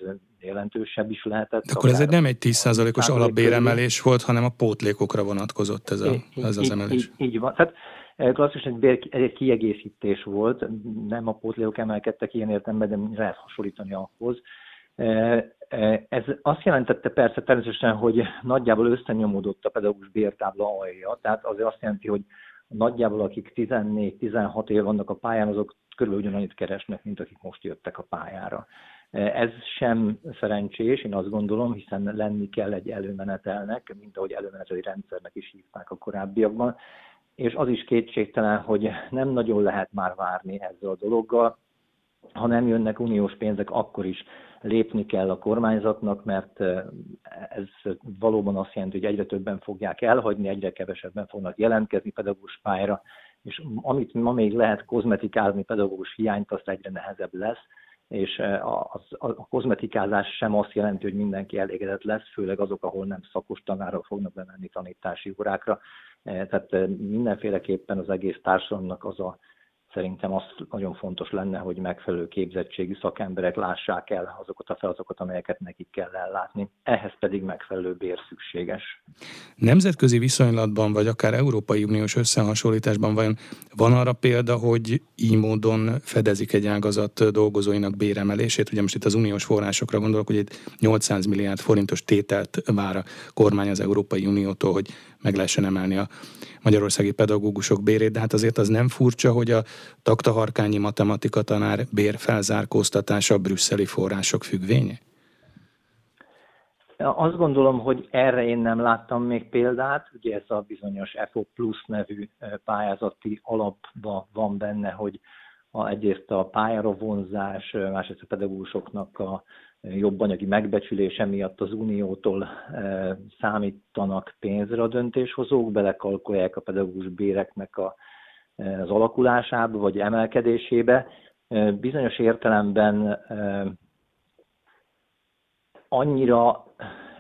jelentősebb is lehetett. De akkor ez egy nem egy 10%-os alapbéremelés volt, hanem a pótlékokra vonatkozott ez, a, ez az emelés. Így, így, így van. Tehát eh, klasszikus egy, bér, egy kiegészítés volt, nem a pótlékok emelkedtek ilyen értelemben, de lehet hasonlítani ahhoz. Eh, eh, ez azt jelentette persze természetesen, hogy nagyjából összenyomódott a pedagógus bértábla alja, tehát azért azt jelenti, hogy nagyjából akik 14-16 év vannak a pályán, azok körülbelül ugyanannyit keresnek, mint akik most jöttek a pályára. Ez sem szerencsés, én azt gondolom, hiszen lenni kell egy előmenetelnek, mint ahogy előmeneteli rendszernek is hívták a korábbiakban, és az is kétségtelen, hogy nem nagyon lehet már várni ezzel a dologgal, ha nem jönnek uniós pénzek, akkor is lépni kell a kormányzatnak, mert ez valóban azt jelenti, hogy egyre többen fogják elhagyni, egyre kevesebben fognak jelentkezni pedagógus pályára, és amit ma még lehet kozmetikázni pedagógus hiányt, azt egyre nehezebb lesz, és a, a, a kozmetikázás sem azt jelenti, hogy mindenki elégedett lesz, főleg azok, ahol nem szakos tanárok fognak bemenni tanítási órákra. Tehát mindenféleképpen az egész társadalomnak az a szerintem az nagyon fontos lenne, hogy megfelelő képzettségű szakemberek lássák el azokat a feladatokat, amelyeket nekik kell ellátni. Ehhez pedig megfelelő bér szükséges. Nemzetközi viszonylatban, vagy akár Európai Uniós összehasonlításban vajon van arra példa, hogy így módon fedezik egy ágazat dolgozóinak béremelését? Ugye most itt az uniós forrásokra gondolok, hogy itt 800 milliárd forintos tételt vár a kormány az Európai Uniótól, hogy meg lehessen emelni a magyarországi pedagógusok bérét, de hát azért az nem furcsa, hogy a taktaharkányi matematika tanár bérfelzárkóztatása a brüsszeli források függvénye? Azt gondolom, hogy erre én nem láttam még példát. Ugye ez a bizonyos FO Plus nevű pályázati alapban van benne, hogy a, egyrészt a pályára vonzás, másrészt a pedagógusoknak a jobb anyagi megbecsülése miatt az uniótól e, számítanak pénzre a döntéshozók, belekalkulják a pedagógus béreknek a, e, az alakulásába vagy emelkedésébe. E, bizonyos értelemben annyira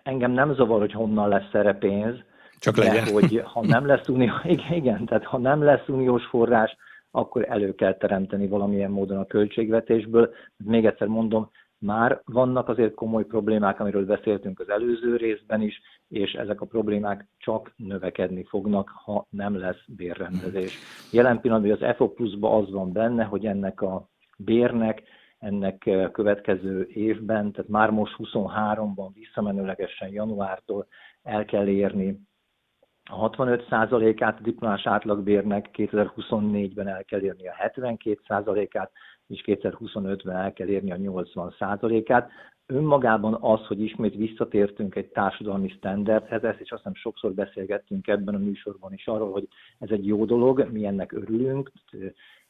engem nem zavar, hogy honnan lesz erre pénz, csak legyen. De hogy ha nem lesz unió, igen, igen, tehát ha nem lesz uniós forrás, akkor elő kell teremteni valamilyen módon a költségvetésből. Még egyszer mondom, már vannak azért komoly problémák, amiről beszéltünk az előző részben is, és ezek a problémák csak növekedni fognak, ha nem lesz bérrendezés. Jelen pillanatban az FO pluszban az van benne, hogy ennek a bérnek ennek következő évben, tehát már most 23-ban visszamenőlegesen januártól el kell érni a 65%-át a diplomás átlagbérnek, 2024-ben el kell érni a 72%-át, és 2025-ben el kell érni a 80%-át. Önmagában az, hogy ismét visszatértünk egy társadalmi standardhez, ezt is azt hiszem sokszor beszélgettünk ebben a műsorban is arról, hogy ez egy jó dolog, mi ennek örülünk,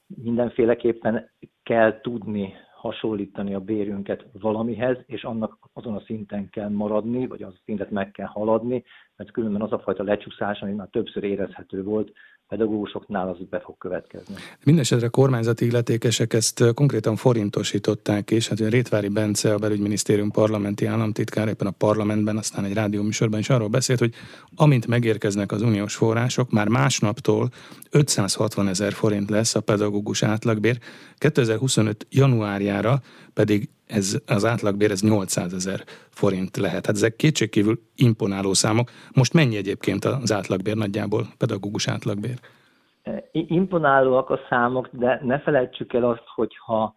mindenféleképpen kell tudni hasonlítani a bérünket valamihez, és annak azon a szinten kell maradni, vagy az a szintet meg kell haladni, mert különben az a fajta lecsúszás, ami már többször érezhető volt, pedagógusoknál az be fog következni. Mindenesetre kormányzati illetékesek ezt konkrétan forintosították is. Hát a Rétvári Bence, a belügyminisztérium parlamenti államtitkár éppen a parlamentben, aztán egy rádióműsorban is arról beszélt, hogy amint megérkeznek az uniós források, már másnaptól 560 ezer forint lesz a pedagógus átlagbér, 2025 januárjára pedig ez az átlagbér ez 800 ezer forint lehet. Hát ezek kétségkívül imponáló számok. Most mennyi egyébként az átlagbér nagyjából, pedagógus átlagbér? Imponálóak a számok, de ne felejtsük el azt, hogyha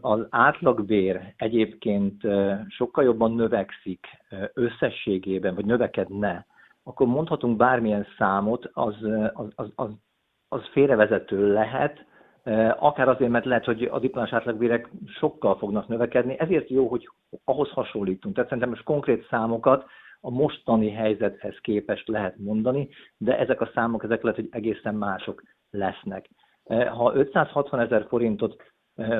az átlagbér egyébként sokkal jobban növekszik összességében, vagy növekedne, akkor mondhatunk bármilyen számot, az, az, az, az, az félrevezető lehet, akár azért, mert lehet, hogy a diplomás átlagbérek sokkal fognak növekedni, ezért jó, hogy ahhoz hasonlítunk. Tehát szerintem most konkrét számokat a mostani helyzethez képest lehet mondani, de ezek a számok, ezek lehet, hogy egészen mások lesznek. Ha 560 ezer forintot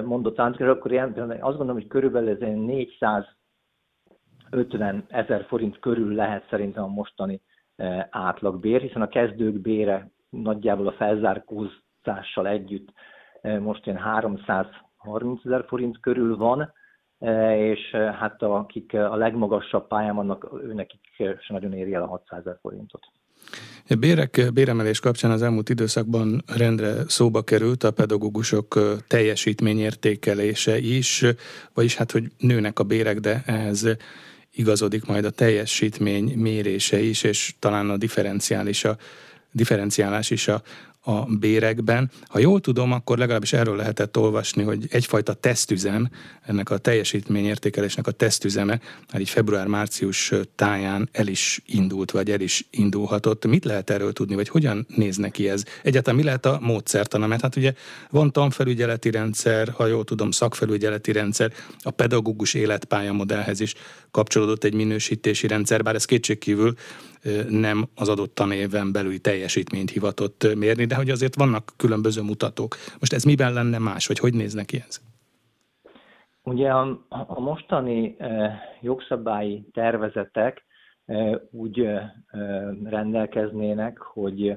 mondott André, akkor én azt gondolom, hogy körülbelül ez 450 ezer forint körül lehet szerintem a mostani átlagbér, hiszen a kezdők bére nagyjából a felzárkózással együtt most ilyen 330 ezer forint körül van, és hát akik a legmagasabb pályán vannak, őnekik sem nagyon éri el a 600 ezer forintot. A bérek, béremelés kapcsán az elmúlt időszakban rendre szóba került a pedagógusok teljesítményértékelése is, vagyis hát, hogy nőnek a bérek, de ehhez igazodik majd a teljesítmény mérése is, és talán a differenciális a differenciálás is a, a bérekben. Ha jól tudom, akkor legalábbis erről lehetett olvasni, hogy egyfajta tesztüzem, ennek a teljesítményértékelésnek a tesztüzeme, hát így február-március táján el is indult, vagy el is indulhatott. Mit lehet erről tudni, vagy hogyan néz neki ez? Egyáltalán mi lehet a módszertana? Mert hát ugye van tanfelügyeleti rendszer, ha jól tudom, szakfelügyeleti rendszer, a pedagógus életpályamodellhez is kapcsolódott egy minősítési rendszer, bár ez kétségkívül nem az adott tanéven belüli teljesítményt hivatott mérni, de hogy azért vannak különböző mutatók. Most ez miben lenne más, vagy hogy néznek ki ez? Ugye a, a mostani jogszabályi tervezetek úgy rendelkeznének, hogy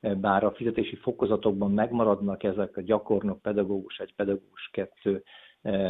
bár a fizetési fokozatokban megmaradnak ezek a gyakornok, pedagógus, egy pedagógus, kettő,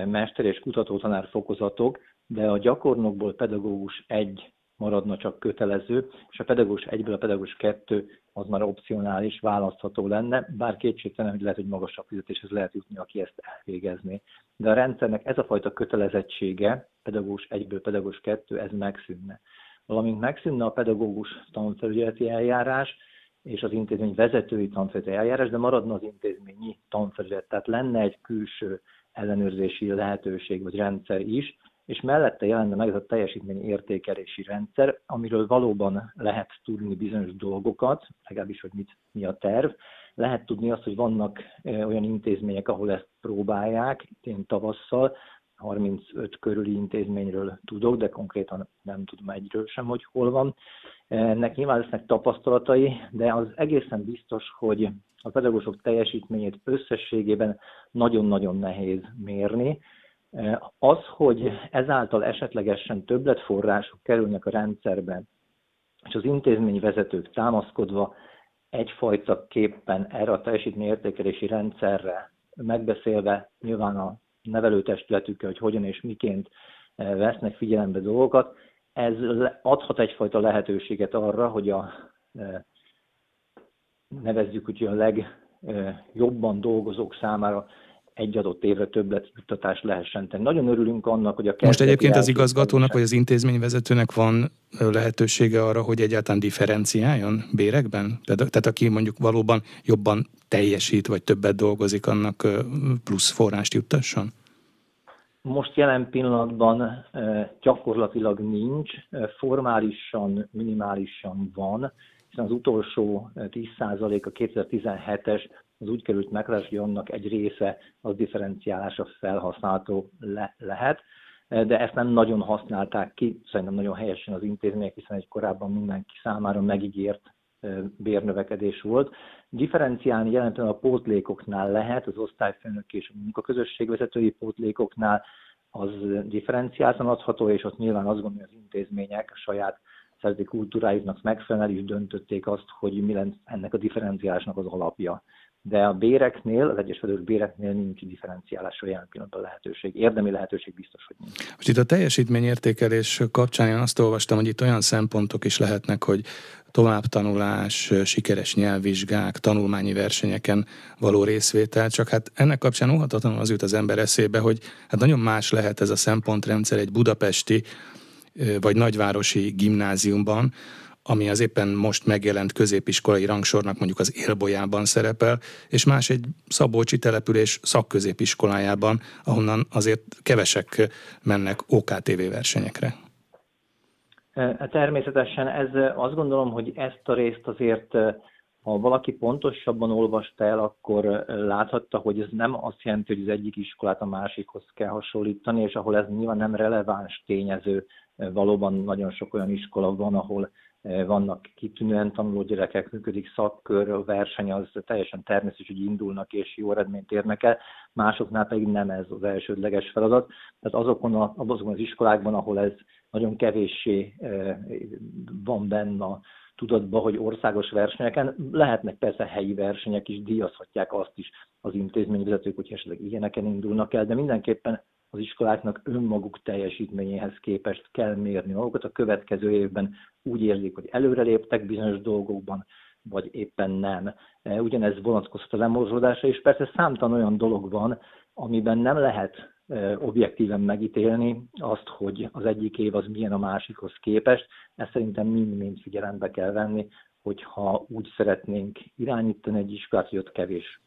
mester és kutatótanár fokozatok, de a gyakornokból pedagógus egy maradna csak kötelező, és a pedagógus egyből a pedagógus kettő az már opcionális, választható lenne, bár kétségtelen, hogy lehet, hogy magasabb fizetéshez lehet jutni, aki ezt elvégezné. De a rendszernek ez a fajta kötelezettsége, pedagógus egyből, pedagógus kettő, ez megszűnne. Valamint megszűnne a pedagógus tanfelügyeleti eljárás, és az intézmény vezetői tanfelügyeleti eljárás, de maradna az intézményi tanfelügyelet. Tehát lenne egy külső ellenőrzési lehetőség vagy rendszer is, és mellette jelenne meg ez a teljesítmény értékelési rendszer, amiről valóban lehet tudni bizonyos dolgokat, legalábbis, hogy mit, mi a terv. Lehet tudni azt, hogy vannak olyan intézmények, ahol ezt próbálják, én tavasszal, 35 körüli intézményről tudok, de konkrétan nem tudom egyről sem, hogy hol van. Ennek nyilván lesznek tapasztalatai, de az egészen biztos, hogy a pedagógusok teljesítményét összességében nagyon-nagyon nehéz mérni, az, hogy ezáltal esetlegesen többletforrások kerülnek a rendszerbe, és az intézményvezetők támaszkodva egyfajta képpen erre a teljesítményértékelési rendszerre megbeszélve nyilván a nevelőtestületükkel, hogy hogyan és miként eh, vesznek figyelembe dolgokat, ez adhat egyfajta lehetőséget arra, hogy a eh, nevezzük úgy a legjobban dolgozók számára egy adott évre többletjuttatást lehessen tenni. Nagyon örülünk annak, hogy a Most egyébként az igazgatónak vagy az intézményvezetőnek van lehetősége arra, hogy egyáltalán differenciáljon bérekben? Tehát, tehát aki mondjuk valóban jobban teljesít, vagy többet dolgozik, annak plusz forrást juttasson? Most jelen pillanatban gyakorlatilag nincs, formálisan, minimálisan van, hiszen az utolsó 10% a 2017-es az úgy került meglátásra, hogy annak egy része az differenciálása felhasználható le- lehet, de ezt nem nagyon használták ki, szerintem nagyon helyesen az intézmények, hiszen egy korábban mindenki számára megígért bérnövekedés volt. Differenciálni jelentően a pótlékoknál lehet, az osztályfőnök és a munkaközösségvezetői pótlékoknál az differenciáltan adható, és ott nyilván azt gondolom, az intézmények a saját szerzeti kultúráiknak megfelelően is döntötték azt, hogy mi lesz ennek a differenciálásnak az alapja de a béreknél, az egyes fedős béreknél nincs differenciálásra jelen pillanatban lehetőség. Érdemi lehetőség biztos, hogy nincs. Most itt a teljesítményértékelés kapcsán én azt olvastam, hogy itt olyan szempontok is lehetnek, hogy továbbtanulás, sikeres nyelvvizsgák, tanulmányi versenyeken való részvétel, csak hát ennek kapcsán óhatatlanul az jut az ember eszébe, hogy hát nagyon más lehet ez a szempontrendszer egy budapesti vagy nagyvárosi gimnáziumban, ami az éppen most megjelent középiskolai rangsornak mondjuk az élbolyában szerepel, és más egy Szabolcsi település szakközépiskolájában, ahonnan azért kevesek mennek OKTV versenyekre. E, természetesen ez azt gondolom, hogy ezt a részt azért ha valaki pontosabban olvasta el, akkor láthatta, hogy ez nem azt jelenti, hogy az egyik iskolát a másikhoz kell hasonlítani, és ahol ez nyilván nem releváns tényező, valóban nagyon sok olyan iskola van, ahol vannak kitűnően tanuló gyerekek, működik szakkör, a verseny az teljesen természetes, hogy indulnak és jó eredményt érnek el, másoknál pedig nem ez az elsődleges feladat. Tehát azokon, a, azokon az iskolákban, ahol ez nagyon kevéssé e, van benne a tudatban, hogy országos versenyeken lehetnek persze helyi versenyek is, díjazhatják azt is az intézményvezetők, hogy esetleg ilyeneken indulnak el, de mindenképpen az iskoláknak önmaguk teljesítményéhez képest kell mérni magukat. A következő évben úgy érzik, hogy előreléptek bizonyos dolgokban, vagy éppen nem. E, ugyanez vonatkozhat a lemorzsolódásra, és persze számtalan olyan dolog van, amiben nem lehet e, objektíven megítélni azt, hogy az egyik év az milyen a másikhoz képest. Ezt szerintem mind-mind figyelembe kell venni, hogyha úgy szeretnénk irányítani egy iskolát, hogy ott kevés,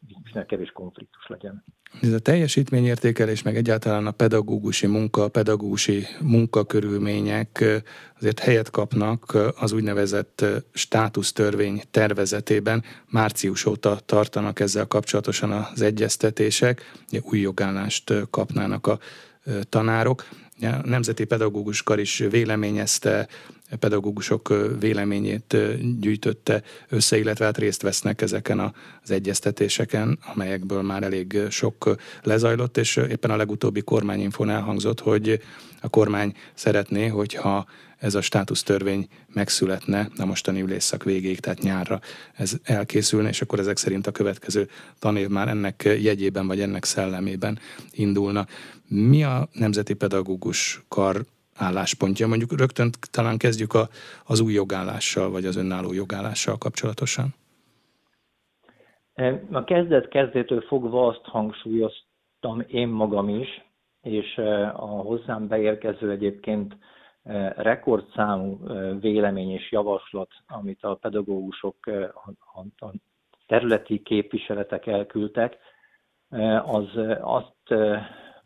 kevés konfliktus legyen. Ez a teljesítményértékelés, meg egyáltalán a pedagógusi munka, a pedagógusi munkakörülmények azért helyet kapnak az úgynevezett státusztörvény tervezetében. Március óta tartanak ezzel kapcsolatosan az egyeztetések, új jogállást kapnának a tanárok. Nemzeti Pedagógus Kar is véleményezte pedagógusok véleményét gyűjtötte össze, illetve hát részt vesznek ezeken az egyeztetéseken, amelyekből már elég sok lezajlott, és éppen a legutóbbi kormányinfón elhangzott, hogy a kormány szeretné, hogyha ez a státusztörvény megszületne a mostani ülésszak végéig, tehát nyárra ez elkészülne, és akkor ezek szerint a következő tanév már ennek jegyében vagy ennek szellemében indulna. Mi a Nemzeti Pedagógus Kar álláspontja? Mondjuk rögtön talán kezdjük a, az új jogállással, vagy az önálló jogállással kapcsolatosan. A kezdet kezdétől fogva azt hangsúlyoztam én magam is, és a hozzám beérkező egyébként rekordszámú vélemény és javaslat, amit a pedagógusok, a területi képviseletek elküldtek, az azt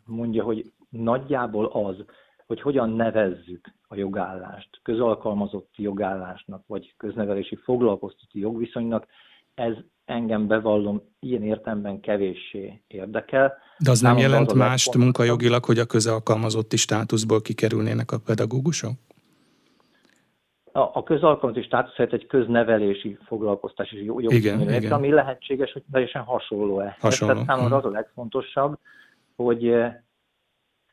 mondja, hogy nagyjából az, hogy hogyan nevezzük a jogállást, közalkalmazotti jogállásnak, vagy köznevelési foglalkoztati jogviszonynak, ez engem bevallom, ilyen értemben kevéssé érdekel. De az nem jelent az mást munkajogilag, hogy a közalkalmazotti státuszból kikerülnének a pedagógusok? A, a közalkalmazotti státusz helyett egy köznevelési foglalkoztási jog, igen, igen. ami lehetséges, hogy teljesen hasonló e Hasonló. Tehát számomra az a legfontosabb, hogy eh,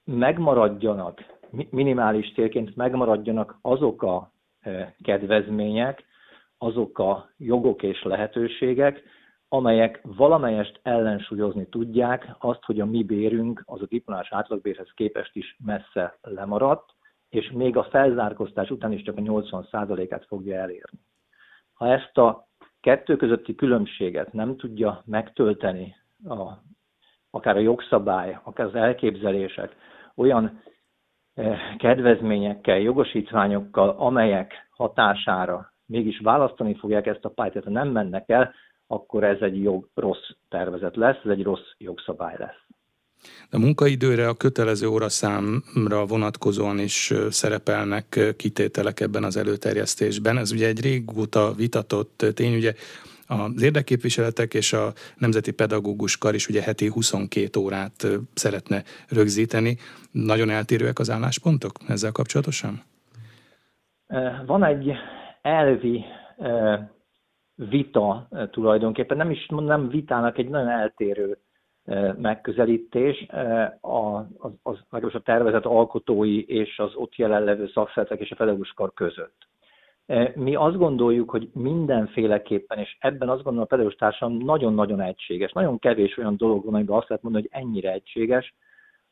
megmaradjanak, minimális célként megmaradjanak azok a eh, kedvezmények, azok a jogok és lehetőségek, amelyek valamelyest ellensúlyozni tudják azt, hogy a mi bérünk az a diplomás átlagbérhez képest is messze lemaradt, és még a felzárkóztás után is csak a 80%-át fogja elérni. Ha ezt a kettő közötti különbséget nem tudja megtölteni a, akár a jogszabály, akár az elképzelések olyan eh, kedvezményekkel, jogosítványokkal, amelyek hatására mégis választani fogják ezt a pályát, ha nem mennek el, akkor ez egy jog, rossz tervezet lesz, ez egy rossz jogszabály lesz. A munkaidőre a kötelező óraszámra vonatkozóan is szerepelnek kitételek ebben az előterjesztésben. Ez ugye egy régóta vitatott tény, ugye az érdekképviseletek és a Nemzeti Pedagógus Kar is ugye heti 22 órát szeretne rögzíteni. Nagyon eltérőek az álláspontok ezzel kapcsolatosan? Van egy elvi vita tulajdonképpen, nem is nem vitának, egy nagyon eltérő megközelítés az, az, az a tervezet alkotói és az ott jelenlevő szakszeretek és a pedagógus kar között. Mi azt gondoljuk, hogy mindenféleképpen, és ebben azt gondolom a pedagógus társam nagyon-nagyon egységes. Nagyon kevés olyan dolog van, amiben azt lehet mondani, hogy ennyire egységes,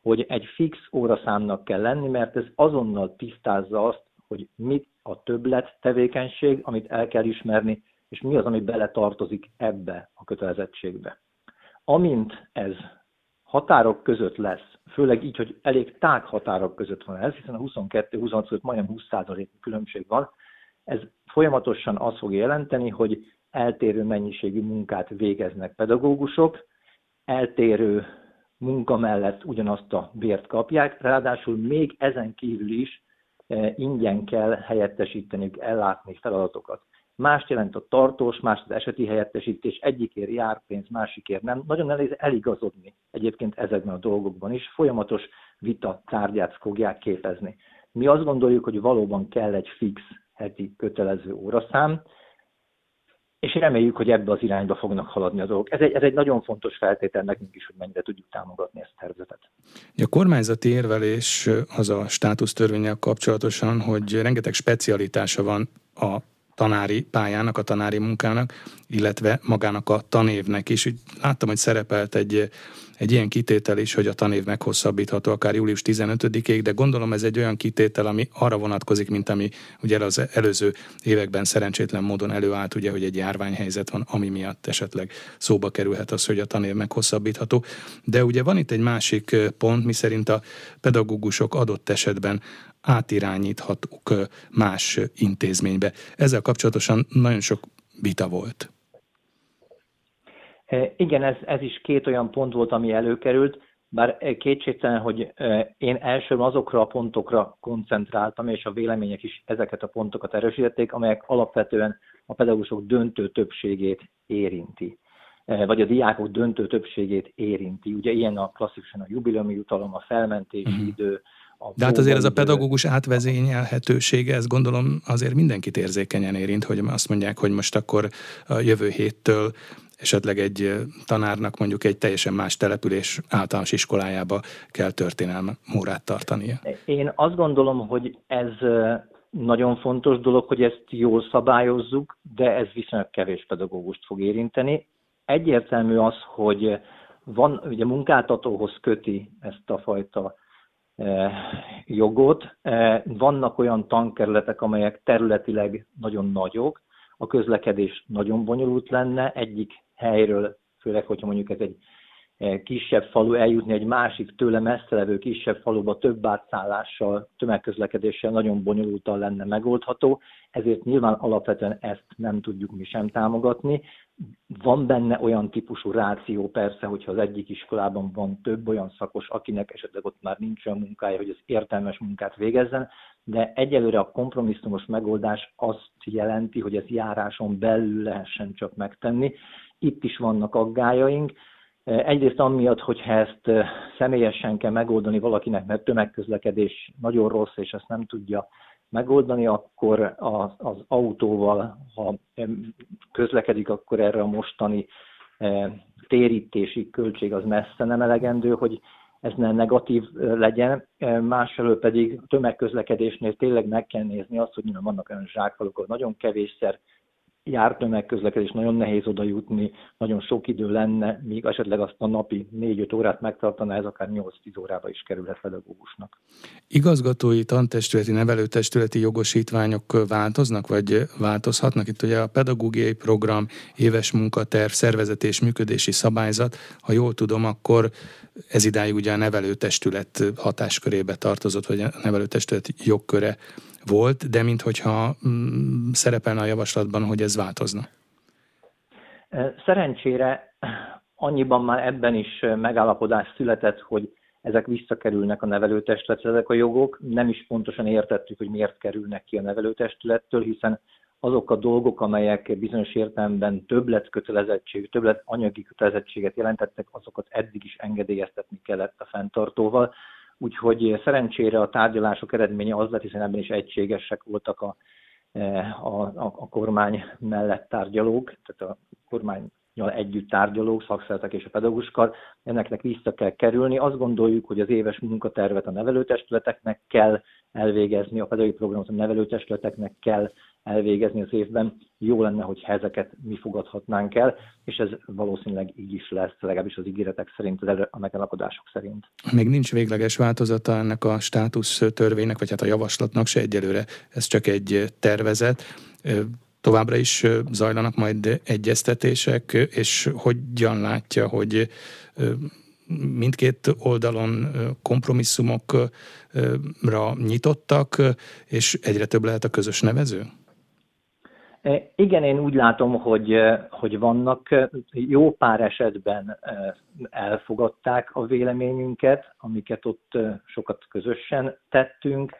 hogy egy fix óraszámnak kell lenni, mert ez azonnal tisztázza azt, hogy mit a többlet tevékenység, amit el kell ismerni, és mi az, ami beletartozik ebbe a kötelezettségbe. Amint ez határok között lesz, főleg így, hogy elég tág határok között van ez, hiszen a 22-26 között majdnem 20% különbség van, ez folyamatosan azt fog jelenteni, hogy eltérő mennyiségű munkát végeznek pedagógusok, eltérő munka mellett ugyanazt a bért kapják, ráadásul még ezen kívül is e, ingyen kell helyettesíteniük, ellátni feladatokat. Mást jelent a tartós, más az eseti helyettesítés, egyikért jár pénz, másikért nem. Nagyon nehéz eligazodni egyébként ezekben a dolgokban is. Folyamatos vita tárgyát fogják képezni. Mi azt gondoljuk, hogy valóban kell egy fix heti kötelező óraszám, és reméljük, hogy ebbe az irányba fognak haladni a dolgok. Ez egy, ez egy nagyon fontos feltétel nekünk is, hogy mennyire tudjuk támogatni ezt a tervezetet. A kormányzati érvelés az a státusztörvényel kapcsolatosan, hogy rengeteg specialitása van a tanári pályának, a tanári munkának, illetve magának a tanévnek is. Úgy láttam, hogy szerepelt egy, egy ilyen kitétel is, hogy a tanév meghosszabbítható akár július 15-ig, de gondolom ez egy olyan kitétel, ami arra vonatkozik, mint ami ugye az előző években szerencsétlen módon előállt, ugye, hogy egy járványhelyzet van, ami miatt esetleg szóba kerülhet az, hogy a tanév meghosszabbítható. De ugye van itt egy másik pont, mi szerint a pedagógusok adott esetben átirányíthatók más intézménybe. Ezzel kapcsolatosan nagyon sok vita volt. E, igen, ez, ez is két olyan pont volt, ami előkerült, bár kétségtelen, hogy e, én elsőbb azokra a pontokra koncentráltam, és a vélemények is ezeket a pontokat erősítették, amelyek alapvetően a pedagógusok döntő többségét érinti vagy a diákok döntő többségét érinti. Ugye ilyen a klasszikusan a jubileumi jutalom, a felmentési uh-huh. idő, de hát azért ez a pedagógus átvezényelhetősége, ez gondolom azért mindenkit érzékenyen érint, hogy azt mondják, hogy most akkor a jövő héttől esetleg egy tanárnak mondjuk egy teljesen más település általános iskolájába kell történelme órát tartania. Én azt gondolom, hogy ez nagyon fontos dolog, hogy ezt jól szabályozzuk, de ez viszonylag kevés pedagógust fog érinteni. Egyértelmű az, hogy van, ugye munkáltatóhoz köti ezt a fajta jogot. Vannak olyan tankerületek, amelyek területileg nagyon nagyok, a közlekedés nagyon bonyolult lenne, egyik helyről, főleg, hogyha mondjuk ez egy kisebb falu, eljutni egy másik tőle messze levő kisebb faluba több átszállással, tömegközlekedéssel nagyon bonyolultan lenne megoldható, ezért nyilván alapvetően ezt nem tudjuk mi sem támogatni. Van benne olyan típusú ráció persze, hogyha az egyik iskolában van több olyan szakos, akinek esetleg ott már nincs olyan munkája, hogy az értelmes munkát végezzen, de egyelőre a kompromisszumos megoldás azt jelenti, hogy ez járáson belül lehessen csak megtenni. Itt is vannak aggájaink, Egyrészt amiatt, hogyha ezt személyesen kell megoldani valakinek, mert tömegközlekedés nagyon rossz, és ezt nem tudja megoldani, akkor az, az autóval, ha közlekedik, akkor erre a mostani térítési költség az messze nem elegendő, hogy ez ne negatív legyen. Másfelől pedig tömegközlekedésnél tényleg meg kell nézni azt, hogy vannak olyan zsákfalok, ahol nagyon kevésszer jár tömegközlekedés, nagyon nehéz oda jutni, nagyon sok idő lenne, míg esetleg azt a napi 4-5 órát megtartaná, ez akár 8-10 órába is kerülhet pedagógusnak. Igazgatói, tantestületi, nevelőtestületi jogosítványok változnak, vagy változhatnak? Itt ugye a pedagógiai program, éves munkaterv, szervezet és működési szabályzat, ha jól tudom, akkor ez idáig ugye a nevelőtestület hatáskörébe tartozott, vagy a nevelőtestület jogköre volt, de minthogyha mm, szerepelne a javaslatban, hogy ez változna. Szerencsére annyiban már ebben is megállapodás született, hogy ezek visszakerülnek a nevelőtestületre, ezek a jogok. Nem is pontosan értettük, hogy miért kerülnek ki a nevelőtestülettől, hiszen azok a dolgok, amelyek bizonyos értelemben többlet kötelezettség, többlet anyagi kötelezettséget jelentettek, azokat eddig is engedélyeztetni kellett a fenntartóval. Úgyhogy szerencsére a tárgyalások eredménye az lett, hiszen ebben is egységesek voltak a, a, a, a kormány mellett tárgyalók, tehát a kormány együtt tárgyalók, szakszeretek és a pedagóguskar, enneknek vissza kell kerülni. Azt gondoljuk, hogy az éves munkatervet a nevelőtestületeknek kell elvégezni, a pedagógiai programot a nevelőtestületeknek kell elvégezni az évben. Jó lenne, hogy ezeket mi fogadhatnánk el, és ez valószínűleg így is lesz, legalábbis az ígéretek szerint, a megalapodások szerint. Még nincs végleges változata ennek a státusz törvénynek, vagy hát a javaslatnak se egyelőre, ez csak egy tervezet. Továbbra is zajlanak majd egyeztetések, és hogyan látja, hogy mindkét oldalon kompromisszumokra nyitottak, és egyre több lehet a közös nevező? E, igen, én úgy látom, hogy, e, hogy vannak e, jó pár esetben elfogadták a véleményünket, amiket ott sokat közösen tettünk.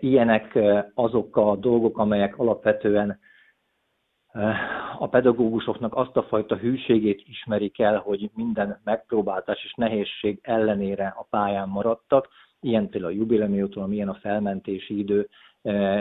Ilyenek azok a dolgok, amelyek alapvetően a pedagógusoknak azt a fajta hűségét ismerik el, hogy minden megpróbáltás és nehézség ellenére a pályán maradtak. Ilyen például a jubileumjótól, ilyen a felmentési idő,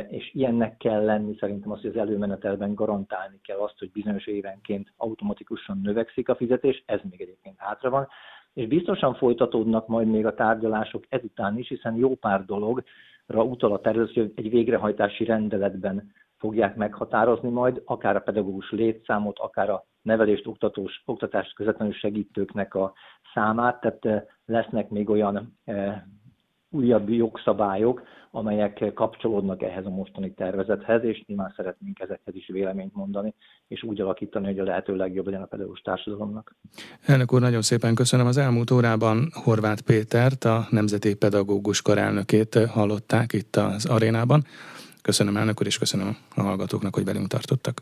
és ilyennek kell lenni szerintem azt, hogy az előmenetelben garantálni kell azt, hogy bizonyos évenként automatikusan növekszik a fizetés, ez még egyébként hátra van, és biztosan folytatódnak majd még a tárgyalások ezután is, hiszen jó pár dologra utal a tervezet, hogy egy végrehajtási rendeletben fogják meghatározni majd, akár a pedagógus létszámot, akár a nevelést, oktatós, oktatást közvetlenül segítőknek a számát, tehát lesznek még olyan újabb jogszabályok, amelyek kapcsolódnak ehhez a mostani tervezethez, és nyilván szeretnénk ezekhez is véleményt mondani, és úgy alakítani, hogy a lehető legjobb legyen a pedagógus társadalomnak. Elnök úr, nagyon szépen köszönöm. Az elmúlt órában Horváth Pétert, a Nemzeti Pedagógus Karelnökét hallották itt az arénában. Köszönöm elnök úr, és köszönöm a hallgatóknak, hogy velünk tartottak.